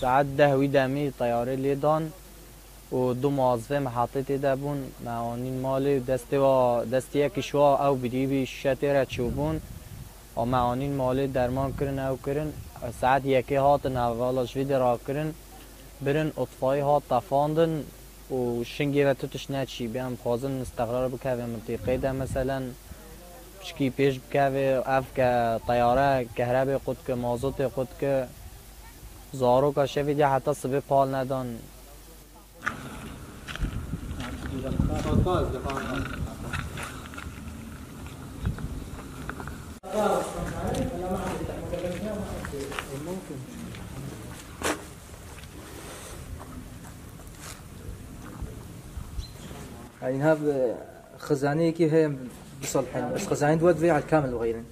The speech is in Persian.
ساعت ده وی دمی طیاره لیدان و دو موظفه محطه تیده بون. معانین مالی دستی و دستی یکیشوا او بریبی شتی را چوبون و معانین مالی درمان کرن او کرن. ساعت یکی هات نوالاش وید را کرن. برن اطفایی هات تفاندن و شنگی و توتش نچی. بیام خوازن استقرار بکوه منطقه ده مثلا. پشکی پیش بکوه اف که طیاره کهربی خود که مازوت خود که. زارو که شوید یا حتی صبح پال ندان. يعني يعني اینها خزانەیەکی هي بصلحين بس خزانین دووە دوێ الكامل وغيرين